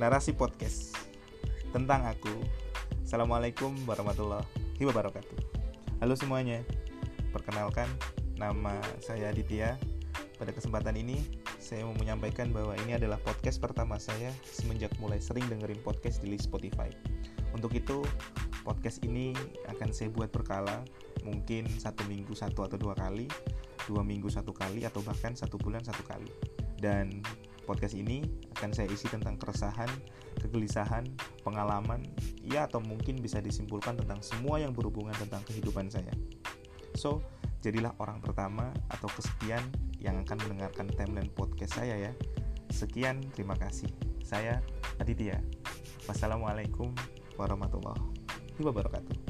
narasi podcast tentang aku. Assalamualaikum warahmatullahi wabarakatuh. Halo semuanya, perkenalkan nama saya Aditya. Pada kesempatan ini, saya mau menyampaikan bahwa ini adalah podcast pertama saya semenjak mulai sering dengerin podcast di Spotify. Untuk itu, podcast ini akan saya buat berkala, mungkin satu minggu satu atau dua kali, dua minggu satu kali, atau bahkan satu bulan satu kali. Dan podcast ini akan saya isi tentang keresahan, kegelisahan, pengalaman, ya atau mungkin bisa disimpulkan tentang semua yang berhubungan tentang kehidupan saya. So, jadilah orang pertama atau kesekian yang akan mendengarkan timeline podcast saya ya. Sekian, terima kasih. Saya Aditya. Wassalamualaikum warahmatullahi wabarakatuh.